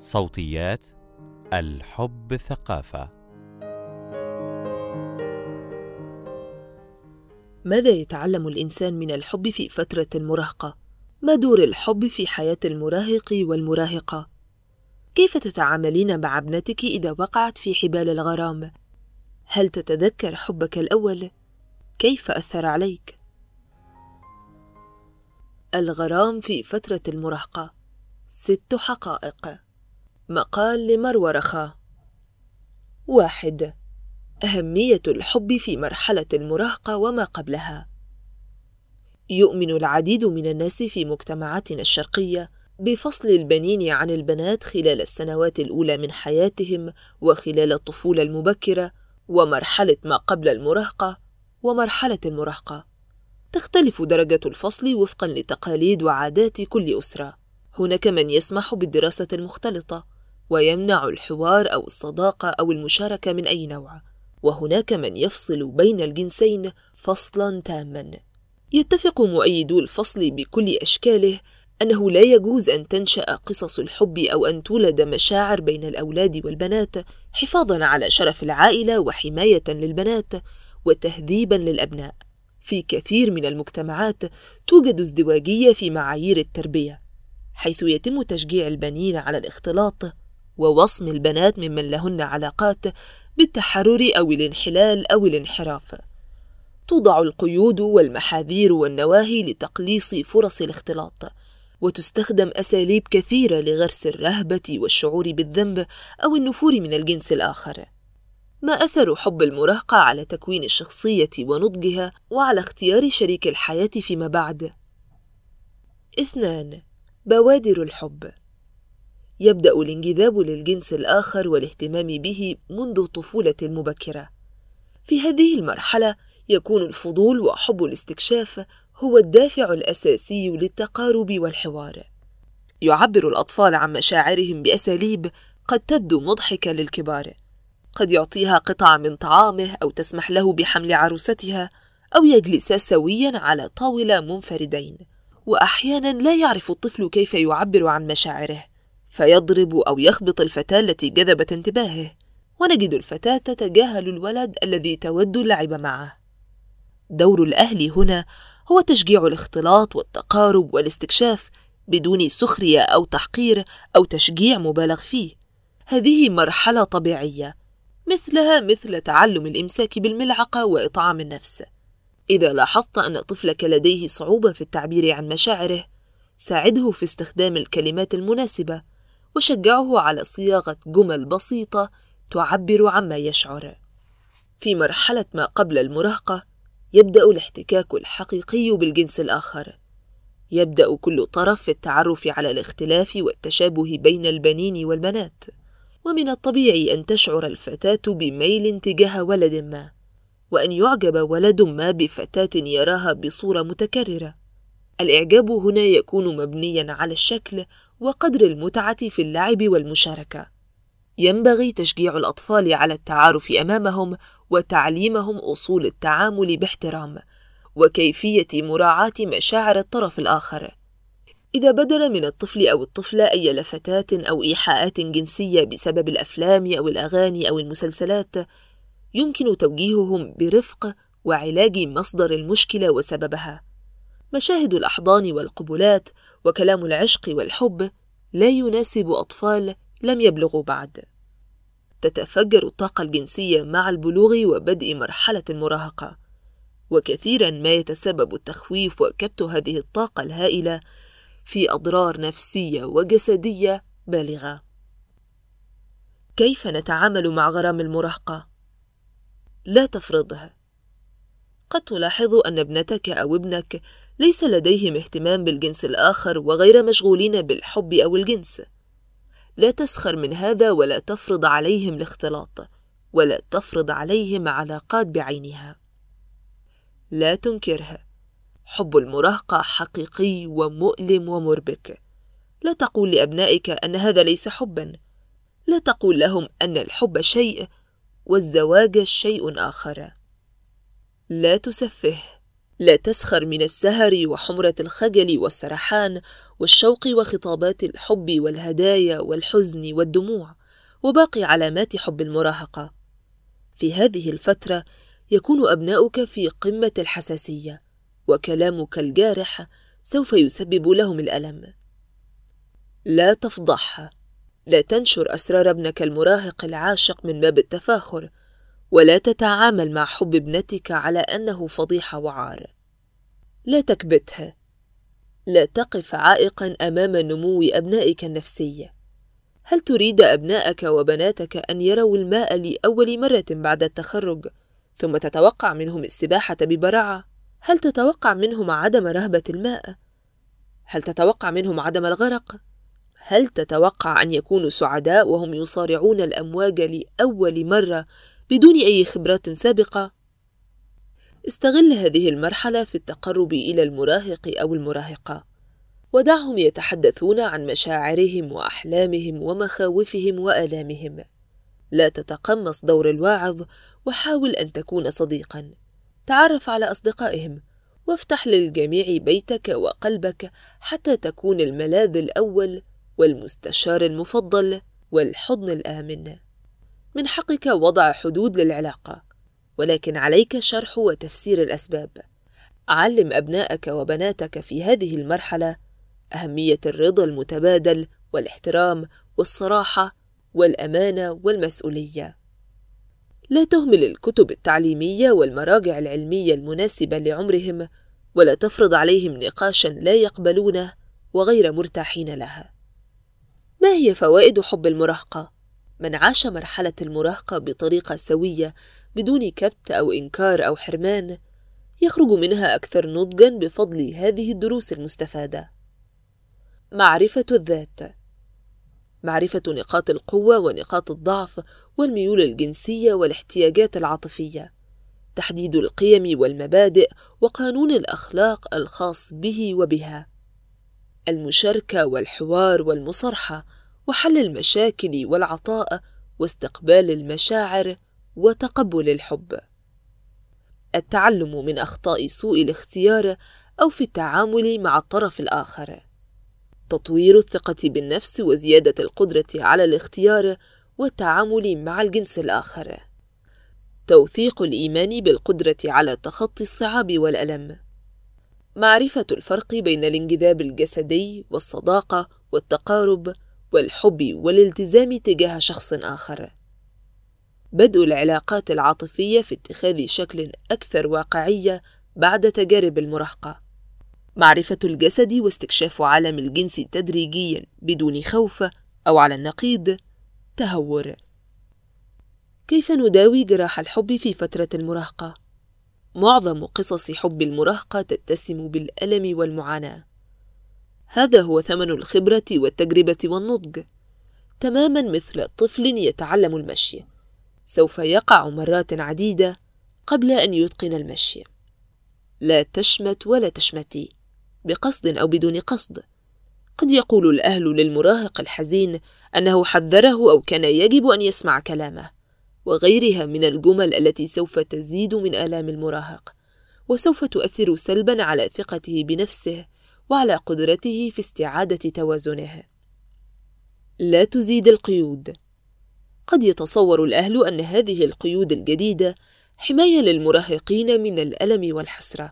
صوتيات الحب ثقافة ماذا يتعلم الإنسان من الحب في فترة المراهقة؟ ما دور الحب في حياة المراهق والمراهقة؟ كيف تتعاملين مع ابنتك إذا وقعت في حبال الغرام؟ هل تتذكر حبك الأول؟ كيف أثر عليك؟ الغرام في فترة المراهقة ست حقائق مقال لمروى رخا واحد أهمية الحب في مرحلة المراهقة وما قبلها. يؤمن العديد من الناس في مجتمعاتنا الشرقية بفصل البنين عن البنات خلال السنوات الأولى من حياتهم وخلال الطفولة المبكرة ومرحلة ما قبل المراهقة ومرحلة المراهقة. تختلف درجة الفصل وفقا لتقاليد وعادات كل أسرة. هناك من يسمح بالدراسة المختلطة ويمنع الحوار أو الصداقة أو المشاركة من أي نوع. وهناك من يفصل بين الجنسين فصلا تاما. يتفق مؤيدو الفصل بكل أشكاله أنه لا يجوز أن تنشأ قصص الحب أو أن تولد مشاعر بين الأولاد والبنات حفاظا على شرف العائلة وحماية للبنات وتهذيبا للأبناء. في كثير من المجتمعات توجد ازدواجية في معايير التربية حيث يتم تشجيع البنين على الاختلاط ووصم البنات ممن لهن علاقات بالتحرر أو الانحلال أو الانحراف. توضع القيود والمحاذير والنواهي لتقليص فرص الاختلاط وتستخدم أساليب كثيرة لغرس الرهبة والشعور بالذنب أو النفور من الجنس الآخر. ما أثر حب المراهقة على تكوين الشخصية ونضجها وعلى اختيار شريك الحياة فيما بعد؟ اثنان بوادر الحب. يبدأ الانجذاب للجنس الآخر والاهتمام به منذ الطفولة المبكرة. في هذه المرحلة يكون الفضول وحب الاستكشاف هو الدافع الأساسي للتقارب والحوار. يعبر الأطفال عن مشاعرهم بأساليب قد تبدو مضحكة للكبار. قد يعطيها قطعة من طعامه أو تسمح له بحمل عروستها أو يجلسا سويا على طاولة منفردين. وأحيانا لا يعرف الطفل كيف يعبر عن مشاعره. فيضرب أو يخبط الفتاة التي جذبت انتباهه ونجد الفتاة تتجاهل الولد الذي تود اللعب معه. دور الأهل هنا هو تشجيع الاختلاط والتقارب والاستكشاف بدون سخرية أو تحقير أو تشجيع مبالغ فيه. هذه مرحلة طبيعية مثلها مثل تعلم الإمساك بالملعقة وإطعام النفس. إذا لاحظت أن طفلك لديه صعوبة في التعبير عن مشاعره ساعده في استخدام الكلمات المناسبة وشجعه على صياغة جمل بسيطة تعبر عما يشعر. في مرحلة ما قبل المراهقة يبدأ الاحتكاك الحقيقي بالجنس الآخر. يبدأ كل طرف في التعرف على الاختلاف والتشابه بين البنين والبنات. ومن الطبيعي أن تشعر الفتاة بميل تجاه ولد ما، وأن يعجب ولد ما بفتاة يراها بصورة متكررة. الإعجاب هنا يكون مبنيا على الشكل وقدر المتعة في اللعب والمشاركة. ينبغي تشجيع الأطفال على التعارف أمامهم وتعليمهم أصول التعامل باحترام، وكيفية مراعاة مشاعر الطرف الآخر. إذا بدر من الطفل أو الطفلة أي لفتات أو إيحاءات جنسية بسبب الأفلام أو الأغاني أو المسلسلات، يمكن توجيههم برفق وعلاج مصدر المشكلة وسببها. مشاهد الأحضان والقبلات وكلام العشق والحب لا يناسب أطفال لم يبلغوا بعد. تتفجر الطاقة الجنسية مع البلوغ وبدء مرحلة المراهقة، وكثيرا ما يتسبب التخويف وكبت هذه الطاقة الهائلة في أضرار نفسية وجسدية بالغة. كيف نتعامل مع غرام المراهقة؟ لا تفرضه. قد تلاحظ أن ابنتك أو ابنك ليس لديهم اهتمام بالجنس الآخر وغير مشغولين بالحب أو الجنس. لا تسخر من هذا ولا تفرض عليهم الاختلاط، ولا تفرض عليهم علاقات بعينها. لا تنكرها. حب المراهقة حقيقي ومؤلم ومربك. لا تقول لأبنائك أن هذا ليس حبًا. لا تقول لهم أن الحب شيء والزواج شيء آخر. لا تسفه لا تسخر من السهر وحمرة الخجل والسرحان والشوق وخطابات الحب والهدايا والحزن والدموع وباقي علامات حب المراهقة. في هذه الفترة يكون أبناؤك في قمة الحساسية وكلامك الجارح سوف يسبب لهم الألم. لا تفضحها لا تنشر أسرار ابنك المراهق العاشق من باب التفاخر ولا تتعامل مع حب ابنتك على أنه فضيحة وعار لا تكبتها لا تقف عائقا أمام نمو أبنائك النفسي هل تريد أبنائك وبناتك أن يروا الماء لأول مرة بعد التخرج ثم تتوقع منهم السباحة ببراعة؟ هل تتوقع منهم عدم رهبة الماء؟ هل تتوقع منهم عدم الغرق؟ هل تتوقع أن يكونوا سعداء وهم يصارعون الأمواج لأول مرة بدون أي خبرات سابقة؟ استغل هذه المرحلة في التقرب إلى المراهق أو المراهقة. ودعهم يتحدثون عن مشاعرهم وأحلامهم ومخاوفهم وآلامهم. لا تتقمص دور الواعظ وحاول أن تكون صديقا. تعرف على أصدقائهم وافتح للجميع بيتك وقلبك حتى تكون الملاذ الأول والمستشار المفضل والحضن الآمن. من حقك وضع حدود للعلاقة ولكن عليك شرح وتفسير الأسباب. علم أبناءك وبناتك في هذه المرحلة أهمية الرضا المتبادل والاحترام والصراحة والأمانة والمسؤولية. لا تهمل الكتب التعليمية والمراجع العلمية المناسبة لعمرهم ولا تفرض عليهم نقاشا لا يقبلونه وغير مرتاحين لها. ما هي فوائد حب المراهقة؟ من عاش مرحلة المراهقة بطريقة سوية بدون كبت أو إنكار أو حرمان يخرج منها أكثر نضجا بفضل هذه الدروس المستفادة. معرفة الذات. معرفة نقاط القوة ونقاط الضعف والميول الجنسية والاحتياجات العاطفية. تحديد القيم والمبادئ وقانون الأخلاق الخاص به وبها. المشاركة والحوار والمصارحة. وحل المشاكل والعطاء واستقبال المشاعر وتقبل الحب التعلم من أخطاء سوء الاختيار أو في التعامل مع الطرف الآخر تطوير الثقة بالنفس وزيادة القدرة على الاختيار والتعامل مع الجنس الآخر. توثيق الإيمان بالقدرة على تخطي الصعاب والألم. معرفة الفرق بين الانجذاب الجسدي والصداقة والتقارب والحب والالتزام تجاه شخص آخر. بدء العلاقات العاطفية في اتخاذ شكل أكثر واقعية بعد تجارب المراهقة. معرفة الجسد واستكشاف عالم الجنس تدريجيا بدون خوف أو على النقيض تهور كيف نداوي جراح الحب في فترة المراهقة؟ معظم قصص حب المراهقة تتسم بالألم والمعاناة هذا هو ثمن الخبرة والتجربة والنضج. تماما مثل طفل يتعلم المشي. سوف يقع مرات عديدة قبل أن يتقن المشي. لا تشمت ولا تشمتي بقصد أو بدون قصد. قد يقول الأهل للمراهق الحزين أنه حذره أو كان يجب أن يسمع كلامه وغيرها من الجمل التي سوف تزيد من آلام المراهق. وسوف تؤثر سلبا على ثقته بنفسه وعلى قدرته في استعادة توازنه لا تزيد القيود قد يتصور الأهل أن هذه القيود الجديدة حماية للمراهقين من الألم والحسرة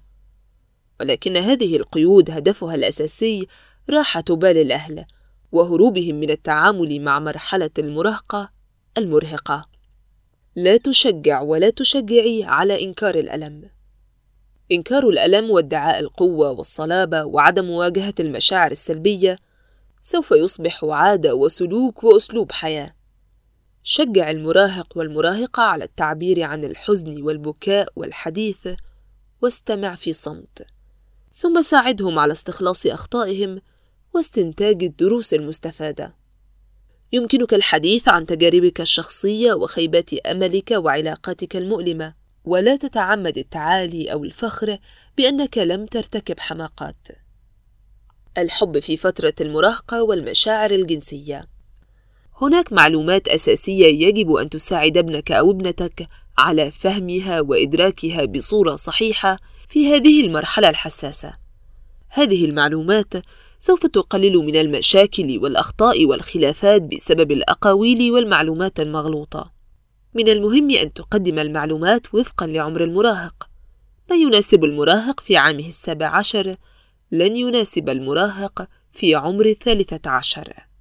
ولكن هذه القيود هدفها الأساسي راحة بال الأهل وهروبهم من التعامل مع مرحلة المراهقة المرهقة. لا تشجع ولا تشجعي على إنكار الألم. إنكار الألم وادعاء القوة والصلابة وعدم مواجهة المشاعر السلبية سوف يصبح عادة وسلوك وأسلوب حياة. شجع المراهق والمراهقة على التعبير عن الحزن والبكاء والحديث واستمع في صمت. ثم ساعدهم على استخلاص أخطائهم واستنتاج الدروس المستفادة. يمكنك الحديث عن تجاربك الشخصية وخيبات أملك وعلاقاتك المؤلمة، ولا تتعمد التعالي أو الفخر بأنك لم ترتكب حماقات. الحب في فترة المراهقة والمشاعر الجنسية. هناك معلومات أساسية يجب أن تساعد ابنك أو ابنتك على فهمها وإدراكها بصورة صحيحة في هذه المرحلة الحساسة. هذه المعلومات سوف تقلل من المشاكل والأخطاء والخلافات بسبب الأقاويل والمعلومات المغلوطة. من المهم أن تقدم المعلومات وفقا لعمر المراهق. ما يناسب المراهق في عامه السابع عشر لن يناسب المراهق في عمر الثالثة عشر.